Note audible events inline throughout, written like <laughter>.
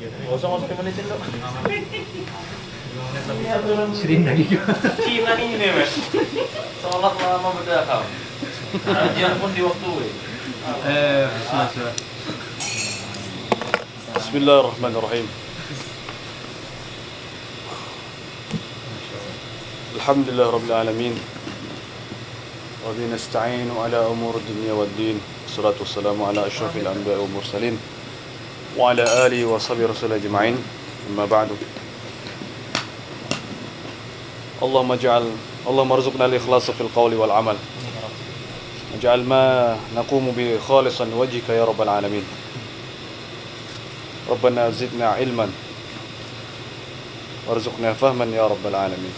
Gak usah masuk menitin lo. Sering lagi Cina ini nih, Sholat lama berdakam. Kajian pun di waktu. Eh, bismillah. بسم الله الرحمن الرحيم الحمد لله رب العالمين وبه نستعين على أمور الدنيا والدين والصلاة والسلام على أشرف الأنبياء والمرسلين وعلى آله وصحبه رسول أجمعين. أما بعد. اللهم اجعل اللهم ارزقنا الإخلاص في القول والعمل. اجعل ما نقوم به خالصا لوجهك يا رب العالمين. ربنا زدنا علما وارزقنا فهما يا رب العالمين.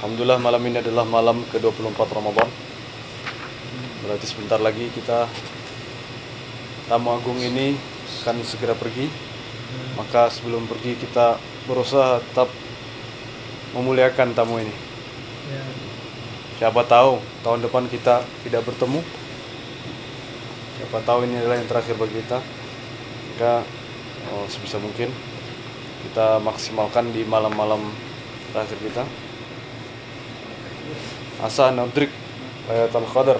Alhamdulillah malam ini adalah malam ke-24 Ramadan. Berarti sebentar lagi kita Tamu agung ini akan segera pergi. Maka sebelum pergi kita berusaha tetap Memuliakan tamu ini. Siapa tahu tahun depan kita tidak bertemu. Siapa tahu ini adalah yang terakhir bagi kita. Maka oh, sebisa mungkin Kita maksimalkan di malam-malam terakhir kita. Asa nudrik Laylatul Qadar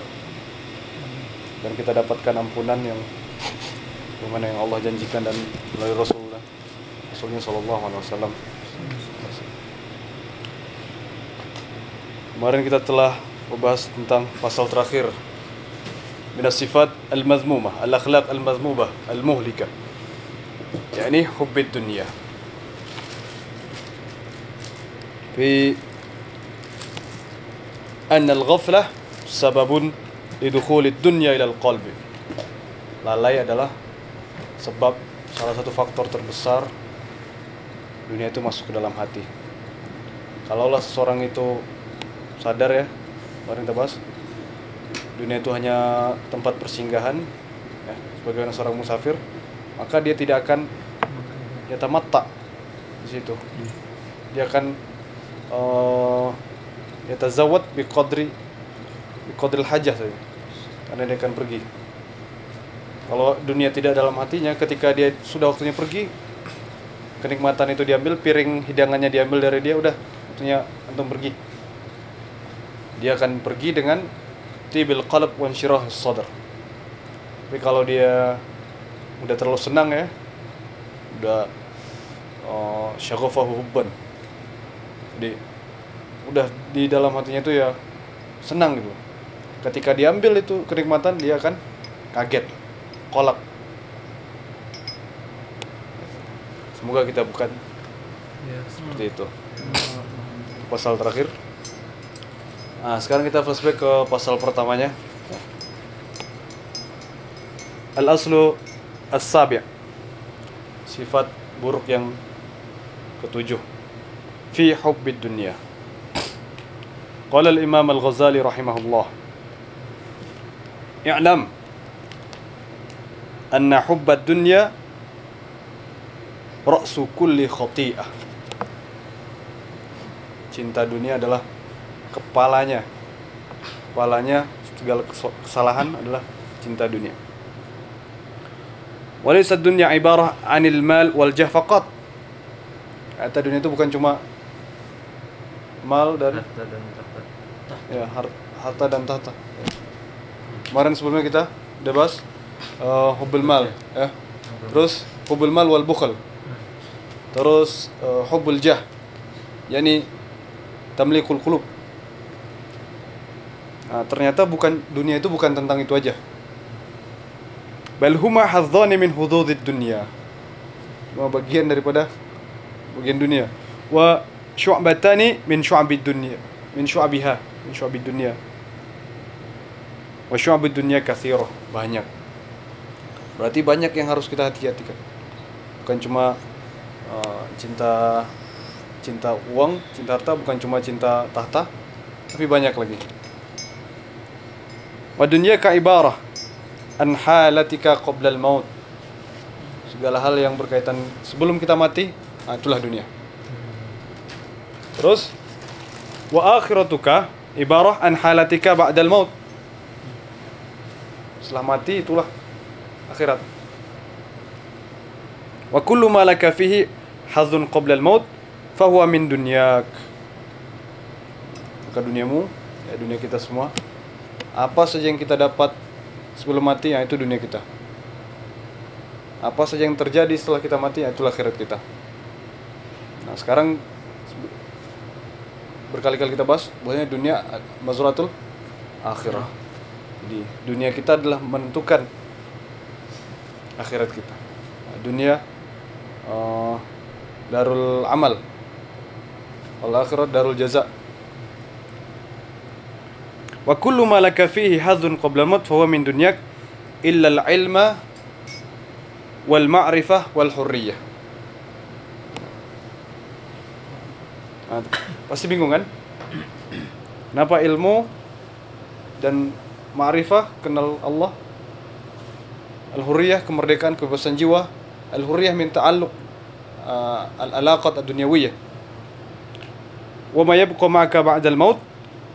dan kita dapatkan ampunan yang bagaimana yang Allah janjikan dan melalui Rasulullah Rasulnya Sallallahu Alaihi Wasallam kemarin kita telah membahas tentang pasal terakhir minas sifat al-mazmumah al-akhlaq al-mazmumah al-muhlika yakni hubbid dunia في أن الغفلة سبب lidukhulid dunia ilal qalbi. Lalai adalah sebab salah satu faktor terbesar dunia itu masuk ke dalam hati. Kalaulah seseorang itu sadar ya orang tebas dunia itu hanya tempat persinggahan ya, sebagaimana seorang musafir maka dia tidak akan ya mata di situ. Dia akan eh, uh, ya tazawat bi qadri bi qadril hajah saja karena dia akan pergi. Kalau dunia tidak dalam hatinya ketika dia sudah waktunya pergi kenikmatan itu diambil piring hidangannya diambil dari dia udah waktunya antum pergi. Dia akan pergi dengan tibil qalb wa insyirah sadr tapi kalau dia udah terlalu senang ya udah uh, syaghafahu hubban. Jadi udah di dalam hatinya itu ya senang gitu ketika diambil itu kenikmatan dia akan kaget kolak. Semoga kita bukan ya. seperti itu. Pasal terakhir. Nah sekarang kita flashback ke pasal pertamanya. Al aslu as sabi sifat buruk yang ketujuh. Fi hubbid dunya. Qala al imam al ghazali rahimahullah i'lam anna حب dunya رأس kulli khati'ah. Cinta dunia adalah kepalanya. Kepalanya segala kesalahan adalah cinta dunia. walisa dunya ibarah anil mal wal jah faqat. Kata dunia itu bukan cuma mal dan harta dan tahta. Ya, harta dan tahta kemarin sebelumnya kita udah bahas uh, hubul mal ya. Terus hubul mal wal bukhl. Terus uh, hubul jah yakni tamlikul qulub. Nah, ternyata bukan dunia itu bukan tentang itu aja. Bal huma hadzani min hududid dunya. Bagian daripada bagian dunia. Wa syu'batani min syu'abid dunya min syu'abiha min syu'abid dunya wa syu'abid dunya katsirah banyak. Berarti banyak yang harus kita hati-hatikan. Bukan cuma uh, cinta cinta uang cinta harta bukan cuma cinta tahta tapi banyak lagi. Wa dunya ka ibarah an halatika qabla al maut. Segala hal yang berkaitan sebelum kita mati nah, itulah dunia. Terus wa akhiratuka ibarah an halatika ba'dal maut setelah mati itulah akhirat. Wa kullu ma laka fihi hadzun qabla al-maut fahuwa min dunyak. Maka duniamu ya dunia kita semua apa saja yang kita dapat sebelum mati ya itu dunia kita. Apa saja yang terjadi setelah kita mati ya itulah akhirat kita. Nah sekarang berkali-kali kita bahas bahwasanya dunia mazratul akhirah jadi dunia kita adalah menentukan akhirat kita. Dunia eh, darul amal. Wal akhirat darul jaza. Wa kullu ma laka fihi hadzun qabla al-maut fa huwa min dunyak illa al-ilma wal ma'rifah wal hurriyah. Nah, pasti bingung kan? Kenapa ilmu dan ma'rifah kenal Allah? Al-hurriyah kemerdekaan kebebasan jiwa. Al-hurriyah min ta'alluq uh, al-alaqat ad-dunyawiyah. Wa ma yabqa ma'aka ba'da al-maut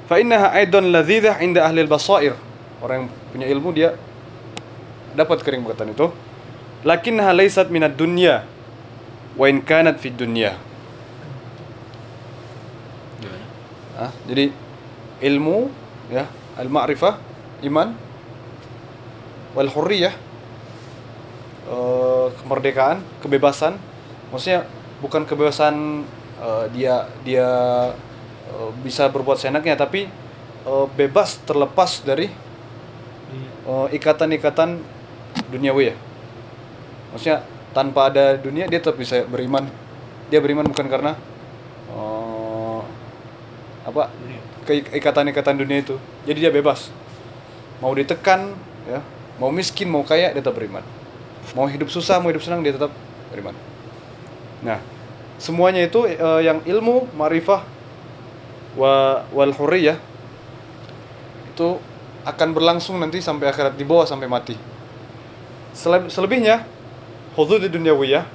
fa innaha aidan ladhidah 'inda ahli al-basair. Orang yang punya ilmu dia dapat itu. Lakinnaha laysat minad dunya wa in kanat fid dunya. Ah, jadi ilmu ya, al-ma'rifah, iman wal hurriyah eh, kemerdekaan, kebebasan. Maksudnya bukan kebebasan eh, dia dia eh, bisa berbuat seenaknya tapi eh, bebas terlepas dari eh, ikatan-ikatan duniawi ya. Maksudnya tanpa ada dunia dia tetap bisa beriman. Dia beriman bukan karena eh, apa keikatan-ikatan dunia itu. Jadi dia bebas. Mau ditekan, ya, mau miskin, mau kaya, dia tetap beriman. Mau hidup susah, mau hidup senang, dia tetap beriman. Nah, semuanya itu eh, yang ilmu, marifah, wa wal hurriyah itu akan berlangsung nanti sampai akhirat di bawah sampai mati. Sele- selebihnya hudud di dunyawiyah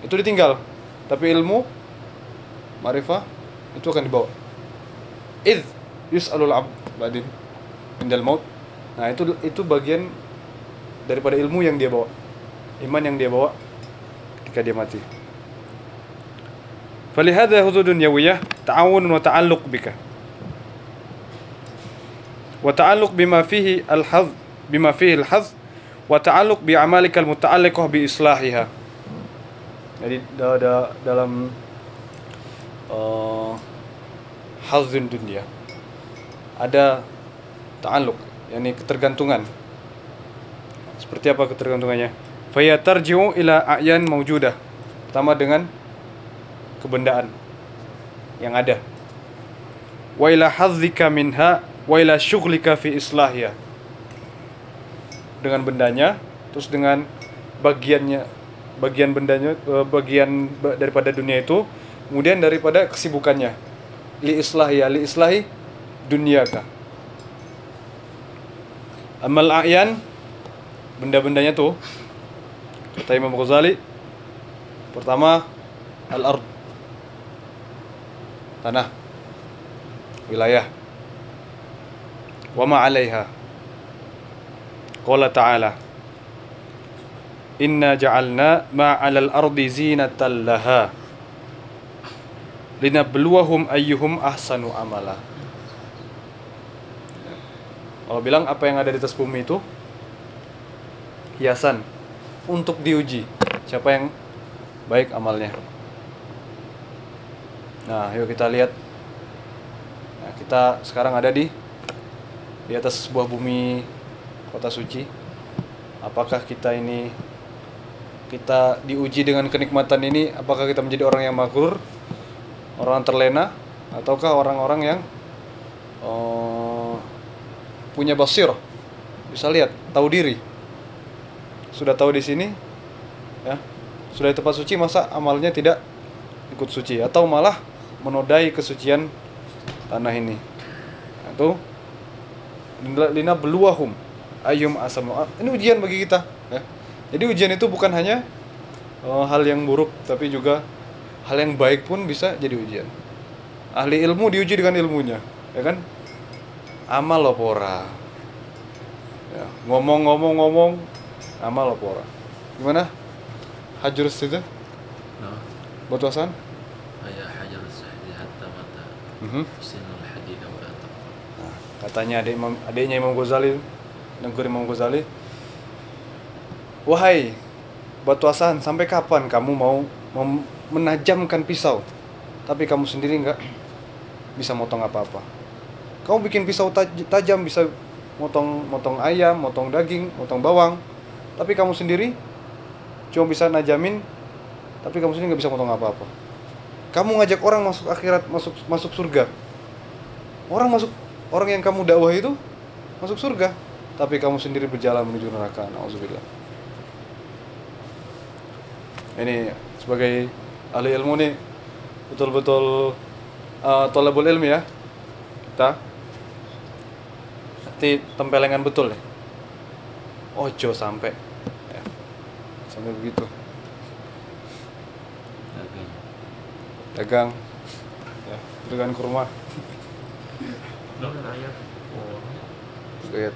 itu ditinggal. Tapi ilmu, marifah itu akan dibawa. Id yus'alul abd badin indal maut Nah, itu itu bagian daripada ilmu yang dia bawa. Iman yang dia bawa ketika dia mati. فلهذا حدود دنيوية تعاون وتعلق بك وتعلق بما فيه الحظ بما فيه الحظ وتعلق بأعمالك المتعلقة بإصلاحها jadi da, da, dalam uh, hazin dunia ada ta'alluq yakni ketergantungan. Seperti apa ketergantungannya? Faya tarji'u ila a'yan mawjudah. Pertama dengan kebendaan yang ada. Wa ila hadzika minha wa ila syughlika fi islahiya dengan bendanya terus dengan bagiannya bagian bendanya eh, bagian ba- daripada dunia itu kemudian daripada kesibukannya. Li islahiya li islahi dunyaka amal a'yan benda-bendanya tuh kata Imam Ghazali pertama al-ard tanah wilayah. Wa ma 'alaiha qala ta'ala inna ja'alna ma 'alal ardi zinatan laha linabluwahum ayyuhum ahsanu amala Allah bilang apa yang ada di atas bumi itu hiasan untuk diuji siapa yang baik amalnya Nah, yuk kita lihat. Nah, kita sekarang ada di di atas sebuah bumi kota suci. Apakah kita ini kita diuji dengan kenikmatan ini? Apakah kita menjadi orang yang magur, orang terlena, ataukah orang-orang yang punya basir, bisa lihat, tahu diri, sudah tahu di sini, ya, sudah di tempat suci, masa amalnya tidak ikut suci atau malah menodai kesucian tanah ini. Itu lina beluahum ayum asam. Ini ujian bagi kita, ya. Jadi ujian itu bukan hanya eh, hal yang buruk tapi juga hal yang baik pun bisa jadi ujian. Ahli ilmu diuji dengan ilmunya, ya kan? amal lopora, ya, ngomong ngomong ngomong amal lopora, gimana? Hajar itu no. buat wasan ya hajar hatta mata. Mm -hmm. nah, katanya adik Imam, adiknya Imam Ghazali negeri Imam Ghazali. Wahai batuasan sampai kapan kamu mau menajamkan pisau? Tapi kamu sendiri nggak bisa motong apa-apa. Kamu bikin pisau taj- tajam bisa motong motong ayam, motong daging, motong bawang, tapi kamu sendiri cuma bisa najamin, tapi kamu sendiri nggak bisa motong apa-apa. Kamu ngajak orang masuk akhirat, masuk masuk surga, Orang masuk orang yang kamu dakwah itu masuk surga, tapi kamu sendiri berjalan menuju neraka. Nauzubillah. Ini sebagai ahli ilmu nih betul-betul uh, tolabul ilmi ya. Kita nanti tempelengan betul nih. Ojo sampai ya. Sampai begitu. dagang Dagang ya, dagang kurma. Lihat.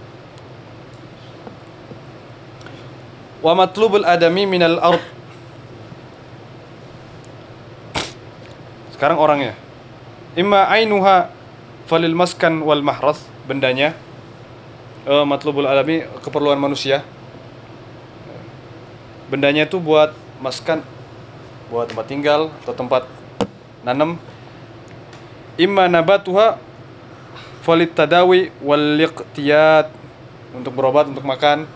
Wa matlubul adami minal ard. Sekarang orangnya. Imma ainuha falil maskan wal mahras, bendanya. Eh, matlubul adami keperluan manusia. Bendanya itu buat maskan buat tempat tinggal atau tempat nanam. Imma nabatuha falit tadawi wal liqtiyat untuk berobat untuk makan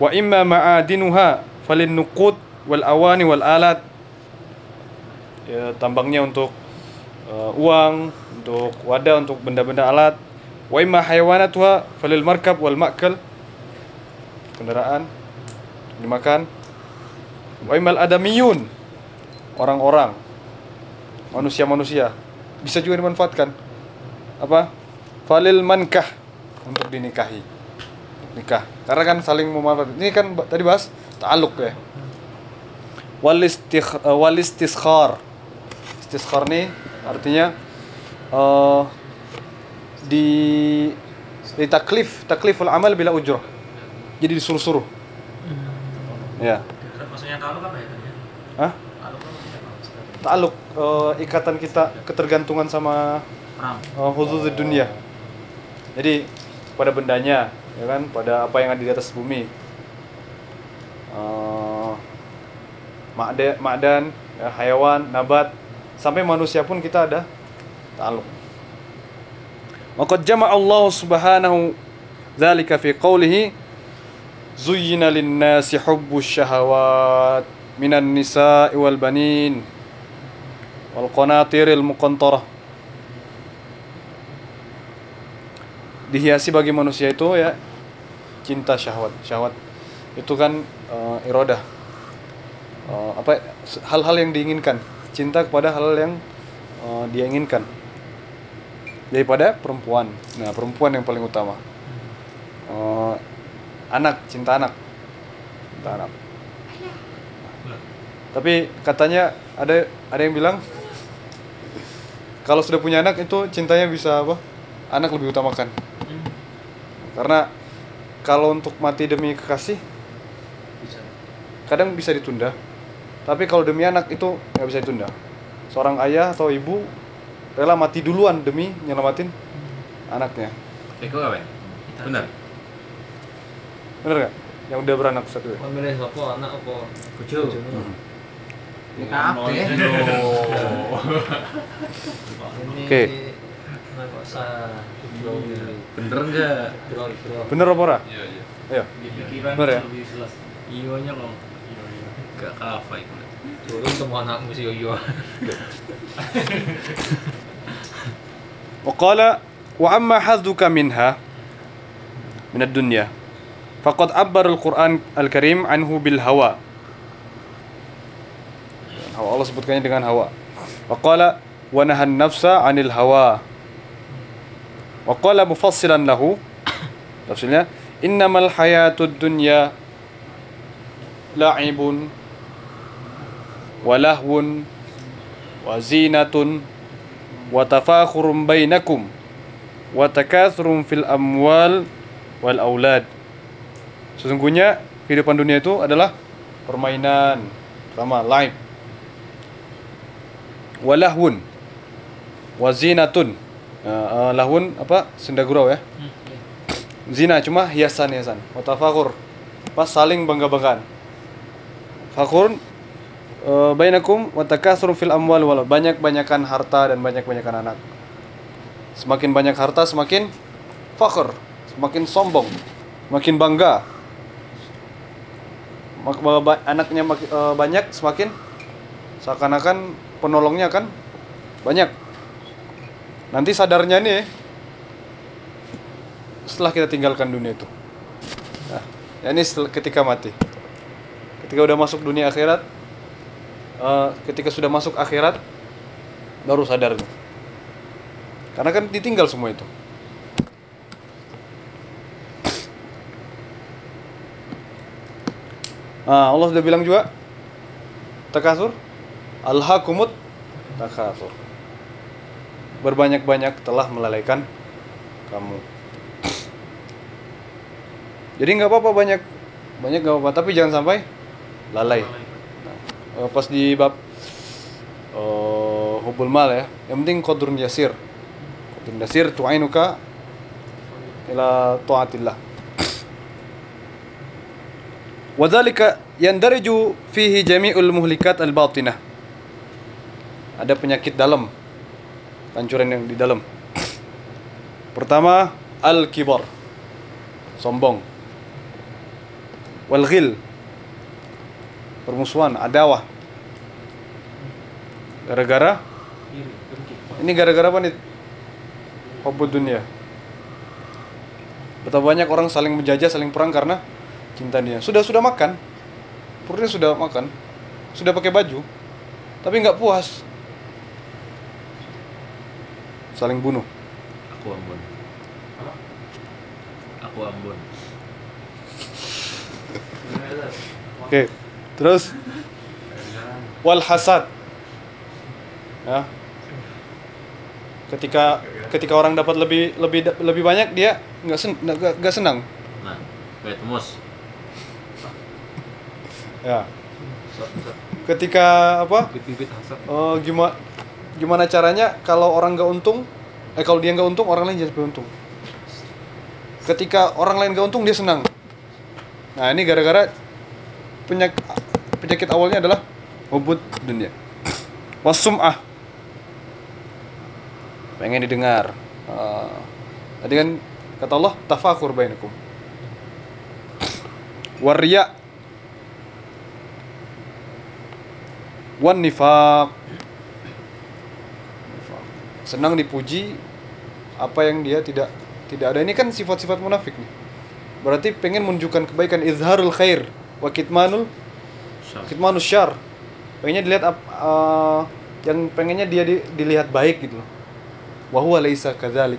wa imma ma'adinuha falin nuqud wal awani wal alat ya, tambangnya untuk uh, uang untuk wadah untuk benda-benda alat wa imma hayawanatuha falil markab wal ma'kal kendaraan dimakan. wa immal adamiyun orang-orang. Manusia-manusia. Bisa juga dimanfaatkan. Apa? Falil mankah untuk dinikahi. Nikah. Karena kan saling memanfaatkan ini kan tadi bahas ta'aluk ya. Wal istikh eh, wal istiskhar nih artinya eh di di taklif takliful amal bila ujrah jadi disuruh-suruh ya Maksudnya kalau apa ya? Hah? Ta'aluk eh, ikatan kita ketergantungan sama uh, khusus di dunia. Jadi pada bendanya, ya kan, pada apa yang ada di atas bumi. Uh, makde, makdan, ya, hayawan, nabat, sampai manusia pun kita ada ta'aluk. Waqad jama'a Allah Subhanahu dzalika fi qawlihi zuyyina lin-nasi hubbus syahawat minan nisa'i wal banin wal dihiasi bagi manusia itu ya cinta syahwat. Syahwat itu kan uh, irodah. Uh, apa hal-hal yang diinginkan. Cinta kepada hal yang uh, dia inginkan daripada perempuan. Nah perempuan yang paling utama. Uh, anak cinta anak. Cinta anak. Tapi katanya ada ada yang bilang kalau sudah punya anak itu cintanya bisa apa? Anak lebih utamakan. Karena kalau untuk mati demi kekasih kadang bisa ditunda. Tapi kalau demi anak itu nggak bisa ditunda. Seorang ayah atau ibu rela mati duluan demi nyelamatin anaknya Eko apa? Benar. bener nggak yang udah beranak satu ya? Kon milih sapa anak apa? Bojo. Ini Kabeh. Ini Oke. Kok sa Bener enggak? bener apa ora? Iya, iya. Iya. Bener ya? jelas. Iyonya kok. Enggak kafa itu. Dulu semua anak mesti yoyo. وقال وأما حظك منها من الدنيا فقد عبر القرآن الكريم عنه بالهوى hawa Allah sebutkannya dengan hawa waqala wa nahan nafsa anil hawa waqala mufassilan lahu tafsirnya innamal hayatud dunya la'ibun Walahun, wazinatun watafakhurum bainakum watakathurum fil amwal wal aulad. Sesungguhnya kehidupan dunia itu adalah permainan sama live Walahun, wazinatun uh, nah, uh, eh, lahun apa? Senda gurau ya? Hmm, iya. Zina cuma hiasan hiasan watafakur pas saling bangga banggaan fakur uh, bainakum fil amwal wal banyak-banyakan harta dan banyak-banyakan anak. Semakin banyak harta semakin fakir, semakin sombong, makin bangga. Anaknya eh, banyak semakin seakan-akan penolongnya kan banyak. Nanti sadarnya nih setelah kita tinggalkan dunia itu. Nah, ya ini ketika mati. Ketika udah masuk dunia akhirat, eh, ketika sudah masuk akhirat, baru sadar. Karena kan ditinggal semua itu. Ah, Allah sudah bilang juga takasur alhaqumut takasur. Berbanyak-banyak telah melalaikan kamu. Jadi nggak apa-apa banyak banyak nggak apa-apa tapi jangan sampai lalai. Eh, pas di bab eh, hubul mal ya, yang penting qadrun yasir. Qadrun yasir tu'inuka ila taatillah. Wadzalika yandariju fihi jami'ul muhlikat al-batinah. Ada penyakit dalam. Pancuran yang di dalam. Pertama, al-kibar. Sombong. Wal ghil. Permusuhan, adawah. Gara-gara ini gara-gara apa nih? Hubud dunia. Betapa banyak orang saling menjajah, saling perang karena cinta dia. Sudah sudah makan, perutnya sudah makan, sudah pakai baju, tapi nggak puas. Saling bunuh. Aku Ambon. Aku Ambon. Oke, terus wal hasad. Ya. Ketika ketika orang dapat lebih lebih lebih banyak dia nggak sen, nggak nggak senang. Nah, temus. Ya. Ketika apa? Oh, gimana gimana caranya kalau orang nggak untung eh kalau dia nggak untung orang lain jadi untung ketika orang lain nggak untung dia senang nah ini gara-gara penyak, penyakit awalnya adalah hubud dunia. Wasum'ah. Pengen didengar. Ah, tadi kan kata Allah tafakur bainakum. Warya wan nifaq senang dipuji apa yang dia tidak tidak ada. Ini kan sifat-sifat munafik nih. Berarti pengen menunjukkan kebaikan. Izharul khair wa kitmanul. Kitmanus syar pengennya dilihat ap- uh, yang pengennya dia di- dilihat baik gitu. Loh wa huwa laisa kadzalik.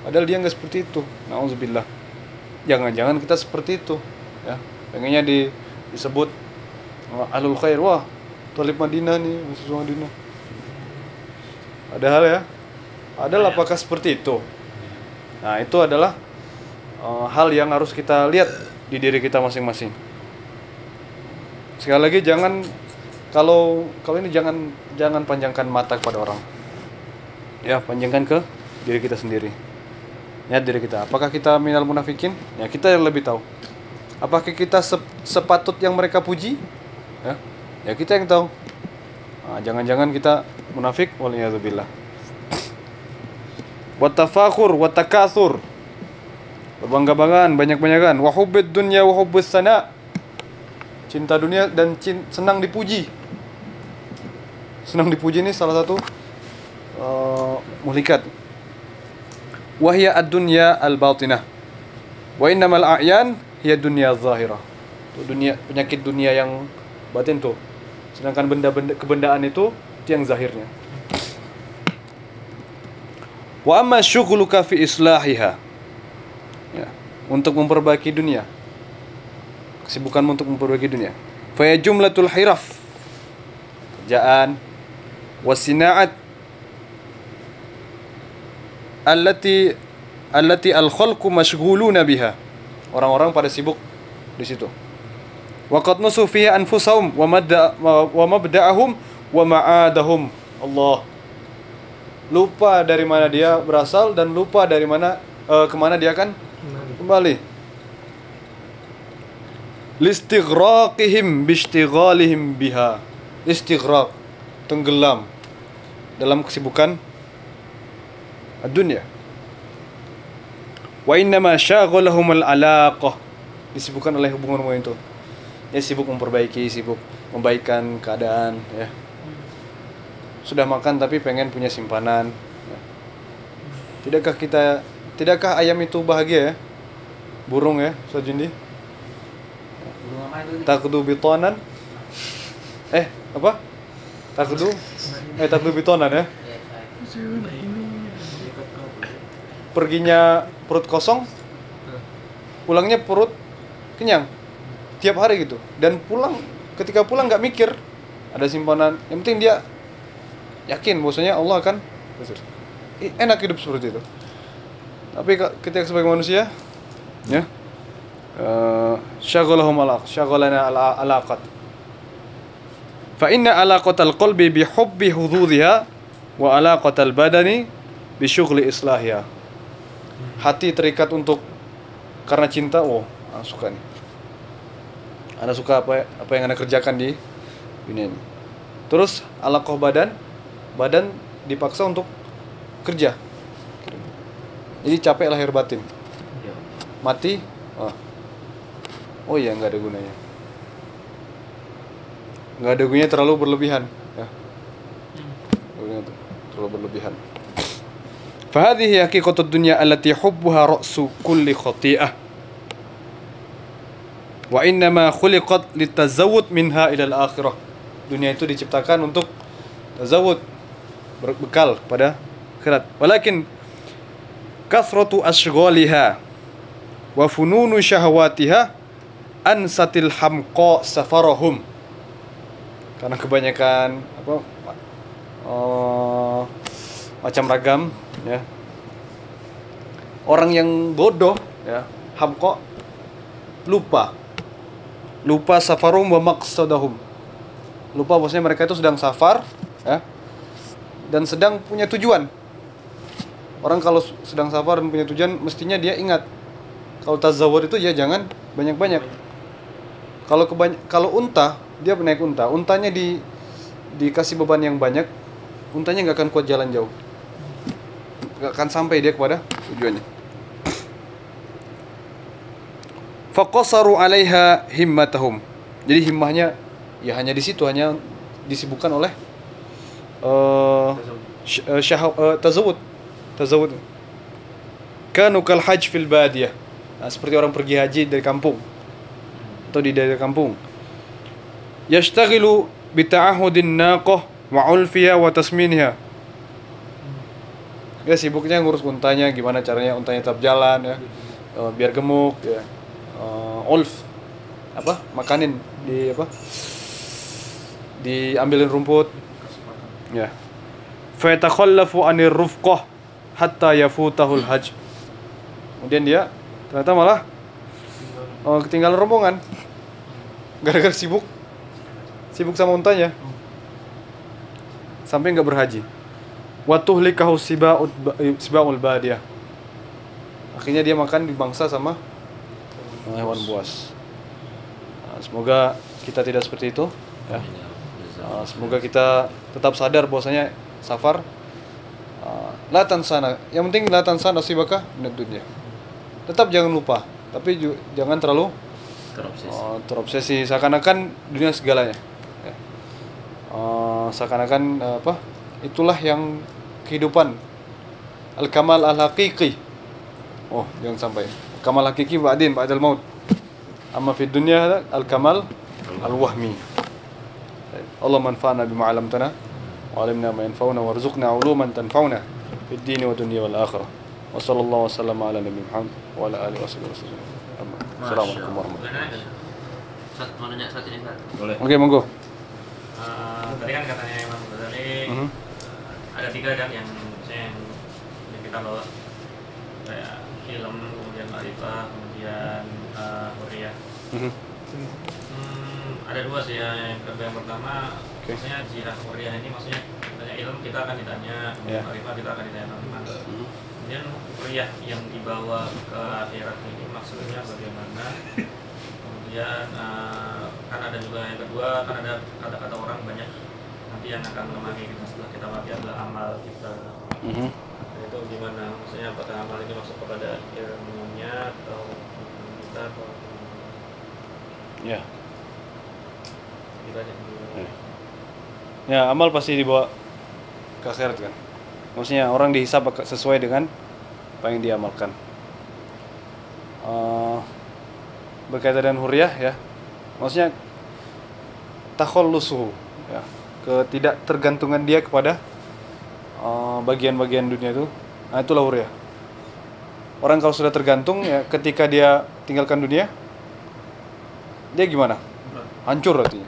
Padahal dia nggak seperti itu. Nauzubillah jangan-jangan kita seperti itu ya. Pengennya di, disebut ahlul khair. Wah talib Madinah nih mahasiswa Madinah. Padahal ya padahal apakah seperti itu? Nah itu adalah uh, hal yang harus kita lihat di diri kita masing-masing sekali lagi jangan kalau kalau ini jangan jangan panjangkan mata kepada orang. Ya panjangkan ke diri kita sendiri. Lihat diri kita. Apakah kita minal munafikin? Ya kita yang lebih tahu. Apakah kita sep- sepatut yang mereka puji? Ya ya kita yang tahu. Nah, jangan-jangan kita munafik waliyadzubillah <sniffs> watafakur watakathur berbangga-banggaan banyak-banyakan. Wa hubbid dunya wa hubbus sana cinta dunia dan cin- senang dipuji. Senang dipuji ini salah satu uh, muhlikat. Wahya ad-dunya al-batinah wa innamal a'yan hiya dunya zahirah itu dunia penyakit dunia yang batin tuh. Sedangkan benda-benda kebendaan itu itu yang zahirnya. Wa amma syughluka fi islahiha. Ya, untuk memperbaiki dunia kesibukan untuk memperbaiki dunia fa jumlatul hiraf kerjaan wasinaat allati allati al khalqu mashghuluna biha Orang-orang pada sibuk di situ. Waqad nusu fiha anfusahum wa madda wa mabda'ahum wa ma'adahum. Allah. Lupa dari mana dia berasal dan lupa dari mana eh, ke mana dia akan kembali. Listighraqihim bishtighalihim biha. Istighraq, tenggelam dalam kesibukan dunia. Wa innama syaghalahum al-alaqah. Disibukkan oleh hubungan-hubungan itu. Ya sibuk memperbaiki, sibuk membaikkan keadaan ya. Sudah makan tapi pengen punya simpanan. ya. Tidakkah kita tidakkah ayam itu bahagia ya? Burung ya, apa itu? Takdu bitonan. Eh, apa? Takdu eh takdu bitonan ya. Perginya perut kosong, pulangnya perut kenyang. Tiap hari gitu. Dan pulang ketika pulang nggak mikir ada simpanan. Yang penting dia yakin bahwasanya Allah akan enak hidup seperti itu. Tapi ka- ketika sebagai manusia ya syaghalahum alaq syaghalana ala alaqat fa inna alaqatal qalbi bi hubbi hududhiha wa alaqatal badani bi syughli islahiha. Hati terikat untuk karena cinta oh ah, suka nih. Anda suka apa apa yang anda kerjakan di dunia ini. Terus alaqah badan badan dipaksa untuk kerja. Jadi capek lahir batin. Ya. mati oh, oh iya nggak ada gunanya nggak ada gunanya terlalu berlebihan ya Nggak ada gunanya tuh, terlalu berlebihan فهذه حقيقة الدنيا التي حبها رأس كل خطيئة وإنما خلقت للتزود منها إلى الآخرة dunia itu diciptakan untuk tazawud berbekal pada akhirat walakin kathratu ashghaliha wa fununu syahwatiha ansatil hamqa safarahum. Karena kebanyakan apa eh, macam ragam ya. Orang yang bodoh ya hamqa lupa. Lupa safarum wa maqsadahum. Lupa bahwasanya mereka itu sedang safar ya dan sedang punya tujuan. Orang kalau sedang safar dan punya tujuan mestinya dia ingat. Kalau tazawur itu ya jangan banyak-banyak kalau kebany kalau unta dia naik unta. Untanya di dikasih beban yang banyak untanya nggak akan kuat jalan jauh. Nggak akan sampai dia kepada tujuannya. Faqasaru 'alaiha himmatahum. Jadi himmahnya ya hanya di situ hanya disibukkan oleh eh eh, syahw- eh, tazawud. Tazawud. Kanu kal hajj fil badiyah. Nah, seperti orang pergi haji dari kampung atau di daerah kampung. Yashtaghilu bi ta'ahudin naqah wa ulfiha wa tasminha. Ya sibuknya ngurus untanya gimana caranya untanya tetap jalan ya. Eh, biar gemuk ya. Eh, ulf apa makanin di apa diambilin rumput. Ya. Fa yatakhallafu anir rufqah hatta yafutahul hajj. Kemudian dia ternyata malah oh, ketinggalan rombongan. Gara-gara sibuk. Sibuk sama untanya. Sampai nggak berhaji. Wa tuhlikahu sibaul sibaul badiyah. Akhirnya dia makan di bangsa sama hewan buas. Nah, semoga kita tidak seperti itu ya. Uh, semoga kita tetap sadar bahwasanya safar. Uh, la tansana. Yang penting la tansana nasibaka minad dunya. Tetap jangan lupa, tapi juga, jangan terlalu terobsesi, uh, terobsesi. seakan-akan dunia segalanya. Ya. uh, seakan-akan uh, apa itulah yang kehidupan. Al kamal al haqiqi oh jangan sampai. Kamal hakiki ba'din ba'dal maut. Amma fi dunya al kamal al wahmi Allah manfa'na bima 'allamtana wa 'allimna ma yanfa'una warzuqna 'uluman tanfa'una fid dini wa dunya wal akhirah. Wassalamualaikum warahmatullahi wabarakatuh. Assalamualaikum warahmatullahi wabarakatuh. Oke, monggo. Eh, tadi kan katanya Imam Ghazali mhm. eh, ada tiga kan yang yang, yang kita bawa kayak film, kemudian marifah, kemudian eh, uh, Korea. Mhm. Hmm, ada dua sih ya. Yang, yang pertama, okay. maksudnya jirah Korea ini maksudnya tanya ilmu kita akan ditanya, yeah. marifah kita akan ditanya tentang Kemudian huriyah yang dibawa ke akhirat ini maksudnya bagaimana? Kemudian uh, kan ada juga yang kedua kan ada kata-kata orang banyak nanti yang akan menemani kita setelah kita mati adalah amal kita. Mhm. Nah, itu gimana? Maksudnya apakah amal ini masuk kepada ilmunya atau kita atau Ya. kita aja dulu. Ya. Ya, amal pasti dibawa ke akhirat kan. Maksudnya orang dihisap sesuai dengan apa yang diamalkan. Eh, berkaitan dengan huriyah ya. Maksudnya takhallusuhu ya. Ketidak tergantungan dia kepada eh, bagian-bagian dunia itu. Nah, itulah huriyah. Orang kalau sudah tergantung ya ketika dia tinggalkan dunia dia gimana? Hancur artinya.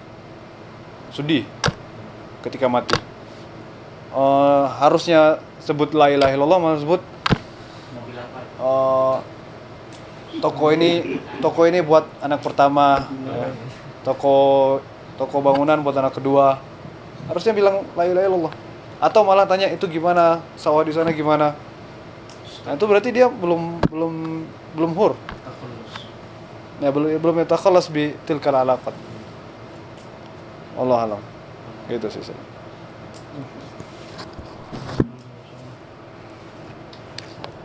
Sedih ketika mati. Eh, harusnya sebut la ilaha illallah malah sebut? Eh, toko ini toko ini buat anak pertama. Ya. toko toko bangunan buat anak kedua. Harusnya bilang la ilaha illallah. Atau malah tanya itu gimana? Sawah di sana gimana? Nah itu berarti dia belum belum belum hur. Ya belum belum yatakhalas bi tilkal alaqat. Allah alam. Gitu sih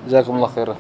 جزاكم الله خيرا.